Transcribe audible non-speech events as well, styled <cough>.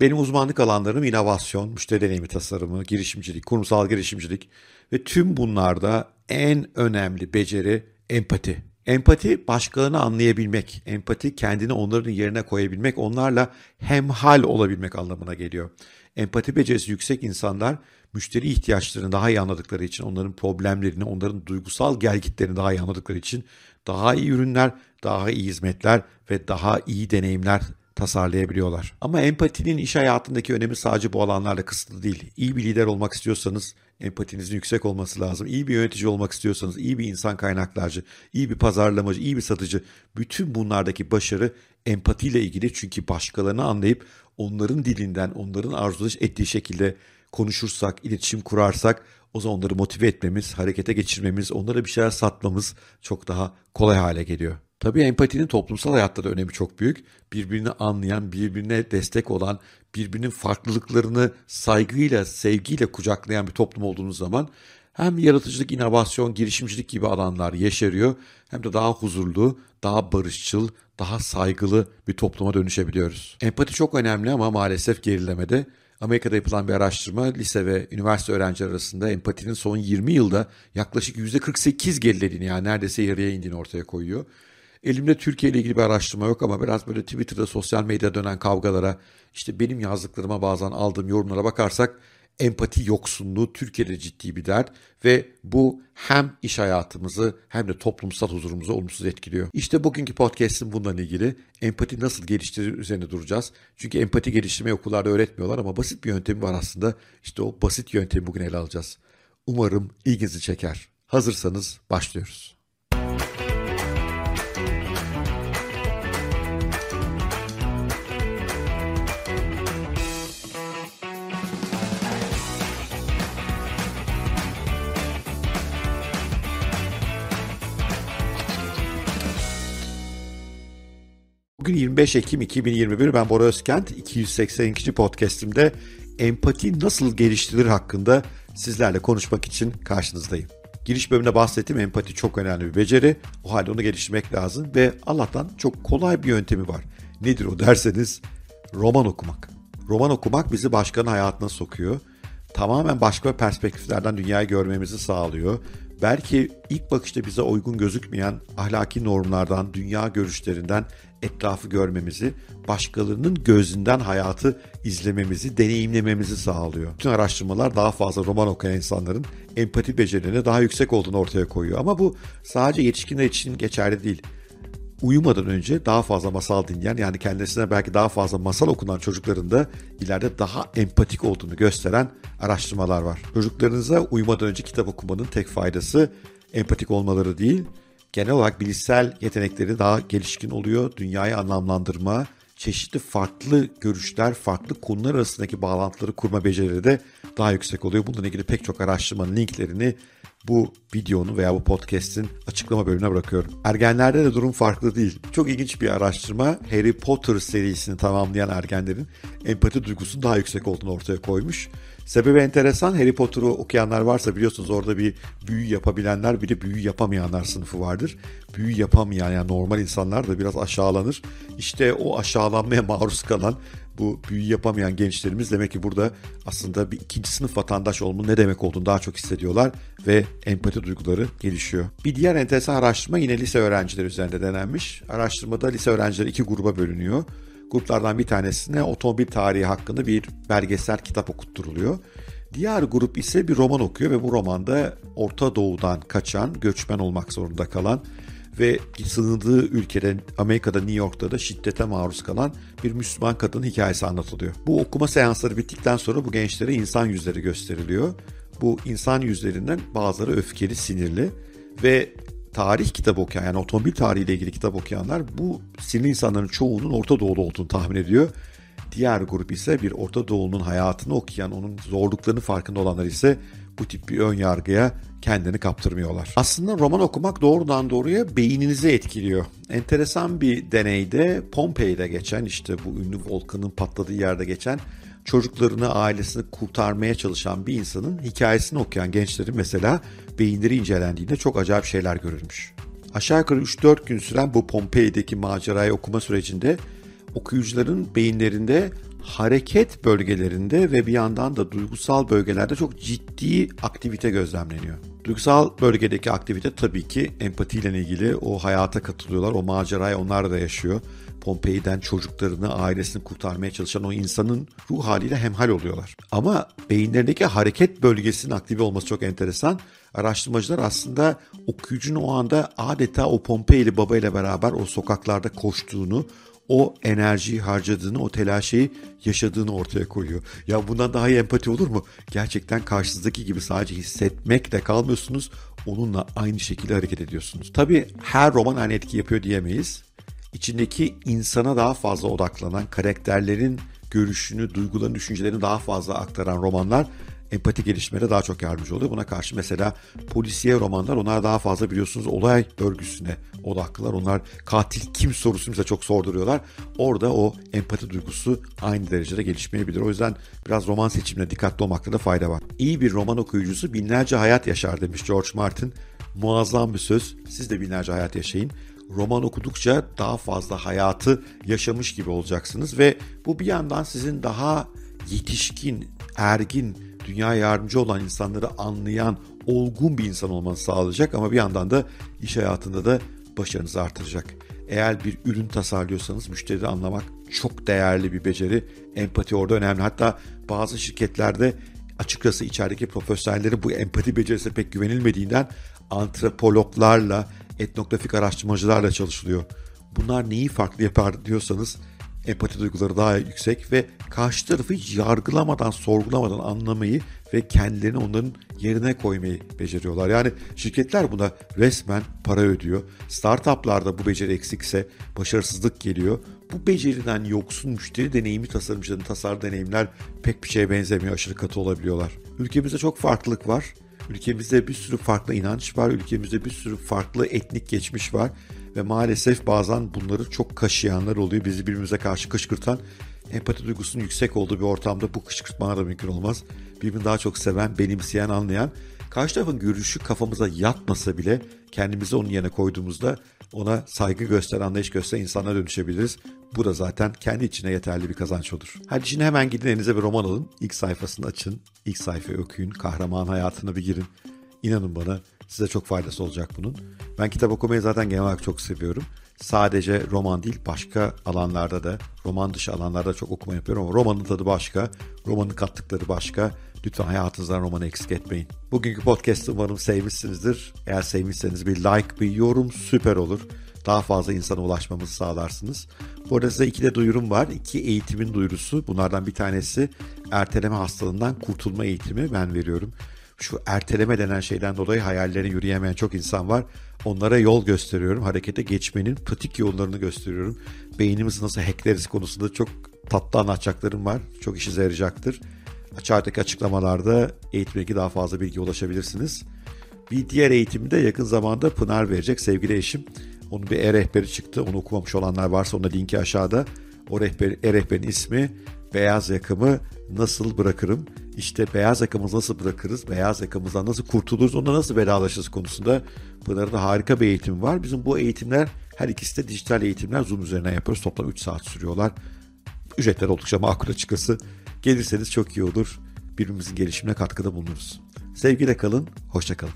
Benim uzmanlık alanlarım inovasyon, müşteri deneyimi tasarımı, girişimcilik, kurumsal girişimcilik ve tüm bunlarda en önemli beceri empati. Empati başkalarını anlayabilmek, empati kendini onların yerine koyabilmek, onlarla hemhal olabilmek anlamına geliyor. Empati becerisi yüksek insanlar müşteri ihtiyaçlarını daha iyi anladıkları için, onların problemlerini, onların duygusal gelgitlerini daha iyi anladıkları için daha iyi ürünler, daha iyi hizmetler ve daha iyi deneyimler tasarlayabiliyorlar. Ama empatinin iş hayatındaki önemi sadece bu alanlarla kısıtlı değil. İyi bir lider olmak istiyorsanız empatinizin yüksek olması lazım. İyi bir yönetici olmak istiyorsanız, iyi bir insan kaynaklarcı, iyi bir pazarlamacı, iyi bir satıcı. Bütün bunlardaki başarı empatiyle ilgili çünkü başkalarını anlayıp onların dilinden, onların arzu ettiği şekilde konuşursak, iletişim kurarsak o zaman onları motive etmemiz, harekete geçirmemiz, onlara bir şeyler satmamız çok daha kolay hale geliyor. Tabii empatinin toplumsal hayatta da önemi çok büyük. Birbirini anlayan, birbirine destek olan, birbirinin farklılıklarını saygıyla, sevgiyle kucaklayan bir toplum olduğunuz zaman hem yaratıcılık, inovasyon, girişimcilik gibi alanlar yeşeriyor hem de daha huzurlu, daha barışçıl, daha saygılı bir topluma dönüşebiliyoruz. Empati çok önemli ama maalesef gerilemede. Amerika'da yapılan bir araştırma lise ve üniversite öğrencileri arasında empatinin son 20 yılda yaklaşık %48 gerilediğini yani neredeyse yarıya indiğini ortaya koyuyor. Elimde Türkiye ile ilgili bir araştırma yok ama biraz böyle Twitter'da sosyal medyada dönen kavgalara işte benim yazdıklarıma bazen aldığım yorumlara bakarsak empati yoksunluğu Türkiye'de ciddi bir dert ve bu hem iş hayatımızı hem de toplumsal huzurumuzu olumsuz etkiliyor. İşte bugünkü podcast'im bundan ilgili. Empati nasıl geliştirir üzerine duracağız. Çünkü empati geliştirmeyi okullarda öğretmiyorlar ama basit bir yöntemi var aslında. İşte o basit yöntemi bugün ele alacağız. Umarım ilginizi çeker. Hazırsanız başlıyoruz. 25 Ekim 2021 ben Bora Özkent 282. podcast'imde empati nasıl geliştirilir hakkında sizlerle konuşmak için karşınızdayım. Giriş bölümünde bahsettiğim empati çok önemli bir beceri. O halde onu geliştirmek lazım ve Allah'tan çok kolay bir yöntemi var. Nedir o derseniz roman okumak. Roman okumak bizi başkanın hayatına sokuyor. Tamamen başka perspektiflerden dünyayı görmemizi sağlıyor. Belki ilk bakışta bize uygun gözükmeyen ahlaki normlardan, dünya görüşlerinden etrafı görmemizi, başkalarının gözünden hayatı izlememizi, deneyimlememizi sağlıyor. Bütün araştırmalar daha fazla roman okuyan insanların empati becerilerine daha yüksek olduğunu ortaya koyuyor. Ama bu sadece yetişkinler için geçerli değil. Uyumadan önce daha fazla masal dinleyen yani kendisine belki daha fazla masal okunan çocukların da ileride daha empatik olduğunu gösteren araştırmalar var. Çocuklarınıza uyumadan önce kitap okumanın tek faydası empatik olmaları değil, genel olarak bilişsel yetenekleri daha gelişkin oluyor. Dünyayı anlamlandırma, çeşitli farklı görüşler, farklı konular arasındaki bağlantıları kurma becerileri de daha yüksek oluyor. Bununla ilgili pek çok araştırmanın linklerini bu videonun veya bu podcast'in açıklama bölümüne bırakıyorum. Ergenlerde de durum farklı değil. Çok ilginç bir araştırma Harry Potter serisini tamamlayan ergenlerin empati duygusunun daha yüksek olduğunu ortaya koymuş. Sebebi enteresan. Harry Potter'ı okuyanlar varsa biliyorsunuz orada bir büyü yapabilenler bir de büyü yapamayanlar sınıfı vardır. Büyü yapamayan yani normal insanlar da biraz aşağılanır. İşte o aşağılanmaya <laughs> maruz kalan bu büyü yapamayan gençlerimiz demek ki burada aslında bir ikinci sınıf vatandaş olmanın ne demek olduğunu daha çok hissediyorlar ve empati duyguları gelişiyor. Bir diğer enteresan araştırma yine lise öğrencileri üzerinde denenmiş. Araştırmada lise öğrencileri iki gruba bölünüyor gruplardan bir tanesine otomobil tarihi hakkında bir belgesel kitap okutturuluyor. Diğer grup ise bir roman okuyor ve bu romanda Orta Doğu'dan kaçan, göçmen olmak zorunda kalan ve sığındığı ülkede Amerika'da New York'ta da şiddete maruz kalan bir Müslüman kadının hikayesi anlatılıyor. Bu okuma seansları bittikten sonra bu gençlere insan yüzleri gösteriliyor. Bu insan yüzlerinden bazıları öfkeli, sinirli ve tarih kitabı okuyan yani otomobil tarihiyle ilgili kitap okuyanlar bu sinirli insanların çoğunun Orta Doğulu olduğunu tahmin ediyor. Diğer grup ise bir Orta Doğu'nun hayatını okuyan, onun zorluklarını farkında olanlar ise bu tip bir ön yargıya kendini kaptırmıyorlar. Aslında roman okumak doğrudan doğruya beyninizi etkiliyor. Enteresan bir deneyde Pompei'de geçen işte bu ünlü volkanın patladığı yerde geçen çocuklarını, ailesini kurtarmaya çalışan bir insanın hikayesini okuyan gençlerin mesela beyinleri incelendiğinde çok acayip şeyler görülmüş. Aşağı yukarı 3-4 gün süren bu Pompei'deki macerayı okuma sürecinde okuyucuların beyinlerinde hareket bölgelerinde ve bir yandan da duygusal bölgelerde çok ciddi aktivite gözlemleniyor. Duygusal bölgedeki aktivite tabii ki empatiyle ilgili o hayata katılıyorlar, o macerayı onlar da yaşıyor. Pompei'den çocuklarını, ailesini kurtarmaya çalışan o insanın ruh haliyle hemhal oluyorlar. Ama beyinlerindeki hareket bölgesinin aktive olması çok enteresan. Araştırmacılar aslında okuyucunun o anda adeta o Pompei'li babayla beraber o sokaklarda koştuğunu, o enerjiyi harcadığını, o telaşeyi yaşadığını ortaya koyuyor. Ya bundan daha iyi empati olur mu? Gerçekten karşınızdaki gibi sadece hissetmek de kalmıyorsunuz, onunla aynı şekilde hareket ediyorsunuz. Tabii her roman aynı etki yapıyor diyemeyiz. İçindeki insana daha fazla odaklanan, karakterlerin görüşünü, duygularını, düşüncelerini daha fazla aktaran romanlar empati gelişmede daha çok yardımcı oluyor. Buna karşı mesela polisiye romanlar onlar daha fazla biliyorsunuz olay örgüsüne odaklılar. Onlar katil kim sorusunu bize çok sorduruyorlar. Orada o empati duygusu aynı derecede gelişmeyebilir. O yüzden biraz roman seçimine dikkatli olmakta da fayda var. İyi bir roman okuyucusu binlerce hayat yaşar demiş George Martin. Muazzam bir söz. Siz de binlerce hayat yaşayın roman okudukça daha fazla hayatı yaşamış gibi olacaksınız ve bu bir yandan sizin daha yetişkin, ergin, dünya yardımcı olan insanları anlayan, olgun bir insan olmanızı sağlayacak ama bir yandan da iş hayatında da başarınızı artıracak. Eğer bir ürün tasarlıyorsanız müşteri anlamak çok değerli bir beceri. Empati orada önemli. Hatta bazı şirketlerde açıkçası içerideki profesyonelleri bu empati becerisine pek güvenilmediğinden antropologlarla, etnografik araştırmacılarla çalışılıyor. Bunlar neyi farklı yapar diyorsanız empati duyguları daha yüksek ve karşı tarafı yargılamadan, sorgulamadan anlamayı ve kendilerini onların yerine koymayı beceriyorlar. Yani şirketler buna resmen para ödüyor. Startuplarda bu beceri eksikse başarısızlık geliyor. Bu beceriden yoksun müşteri deneyimi tasarımcıların tasarım deneyimler pek bir şeye benzemiyor, aşırı katı olabiliyorlar. Ülkemizde çok farklılık var. Ülkemizde bir sürü farklı inanç var. Ülkemizde bir sürü farklı etnik geçmiş var. Ve maalesef bazen bunları çok kaşıyanlar oluyor. Bizi birbirimize karşı kışkırtan empati duygusunun yüksek olduğu bir ortamda bu kışkırtmalar da mümkün olmaz. Birbirini daha çok seven, benimseyen, anlayan, karşı tarafın görüşü kafamıza yatmasa bile kendimizi onun yerine koyduğumuzda ona saygı göster, anlayış göster insana dönüşebiliriz. Bu da zaten kendi içine yeterli bir kazanç olur. Hadi şimdi hemen gidin elinize bir roman alın. İlk sayfasını açın. ilk sayfayı okuyun. Kahraman hayatına bir girin. İnanın bana size çok faydası olacak bunun. Ben kitap okumayı zaten genel olarak çok seviyorum. Sadece roman değil başka alanlarda da roman dışı alanlarda çok okuma yapıyorum ama romanın tadı başka, romanın kattıkları başka. Lütfen hayatınızdan romanı eksik etmeyin. Bugünkü podcast'ı umarım sevmişsinizdir. Eğer sevmişseniz bir like, bir yorum süper olur. Daha fazla insana ulaşmamızı sağlarsınız. Bu arada size iki de duyurum var. İki eğitimin duyurusu. Bunlardan bir tanesi erteleme hastalığından kurtulma eğitimi ben veriyorum. Şu erteleme denen şeyden dolayı hayallerini yürüyemeyen çok insan var. Onlara yol gösteriyorum. Harekete geçmenin pratik yollarını gösteriyorum. Beynimizi nasıl hackleriz konusunda çok tatlı anlatacaklarım var. Çok işinize yarayacaktır. Aşağıdaki açıklamalarda eğitimdeki daha fazla bilgi ulaşabilirsiniz. Bir diğer eğitimde yakın zamanda Pınar verecek sevgili eşim. Onun bir e-rehberi çıktı. Onu okumamış olanlar varsa onun linki aşağıda. O rehber, e-rehberin ismi Beyaz Yakamı Nasıl Bırakırım? İşte beyaz yakamızı nasıl bırakırız, beyaz yakamızdan nasıl kurtuluruz, onunla nasıl vedalaşırız konusunda Pınar'ın harika bir eğitim var. Bizim bu eğitimler her ikisi de dijital eğitimler Zoom üzerinden yapıyoruz. Toplam 3 saat sürüyorlar. Ücretler oldukça makul açıkçası. Gelirseniz çok iyi olur. Birbirimizin gelişimine katkıda bulunuruz. Sevgiyle kalın, hoşça kalın.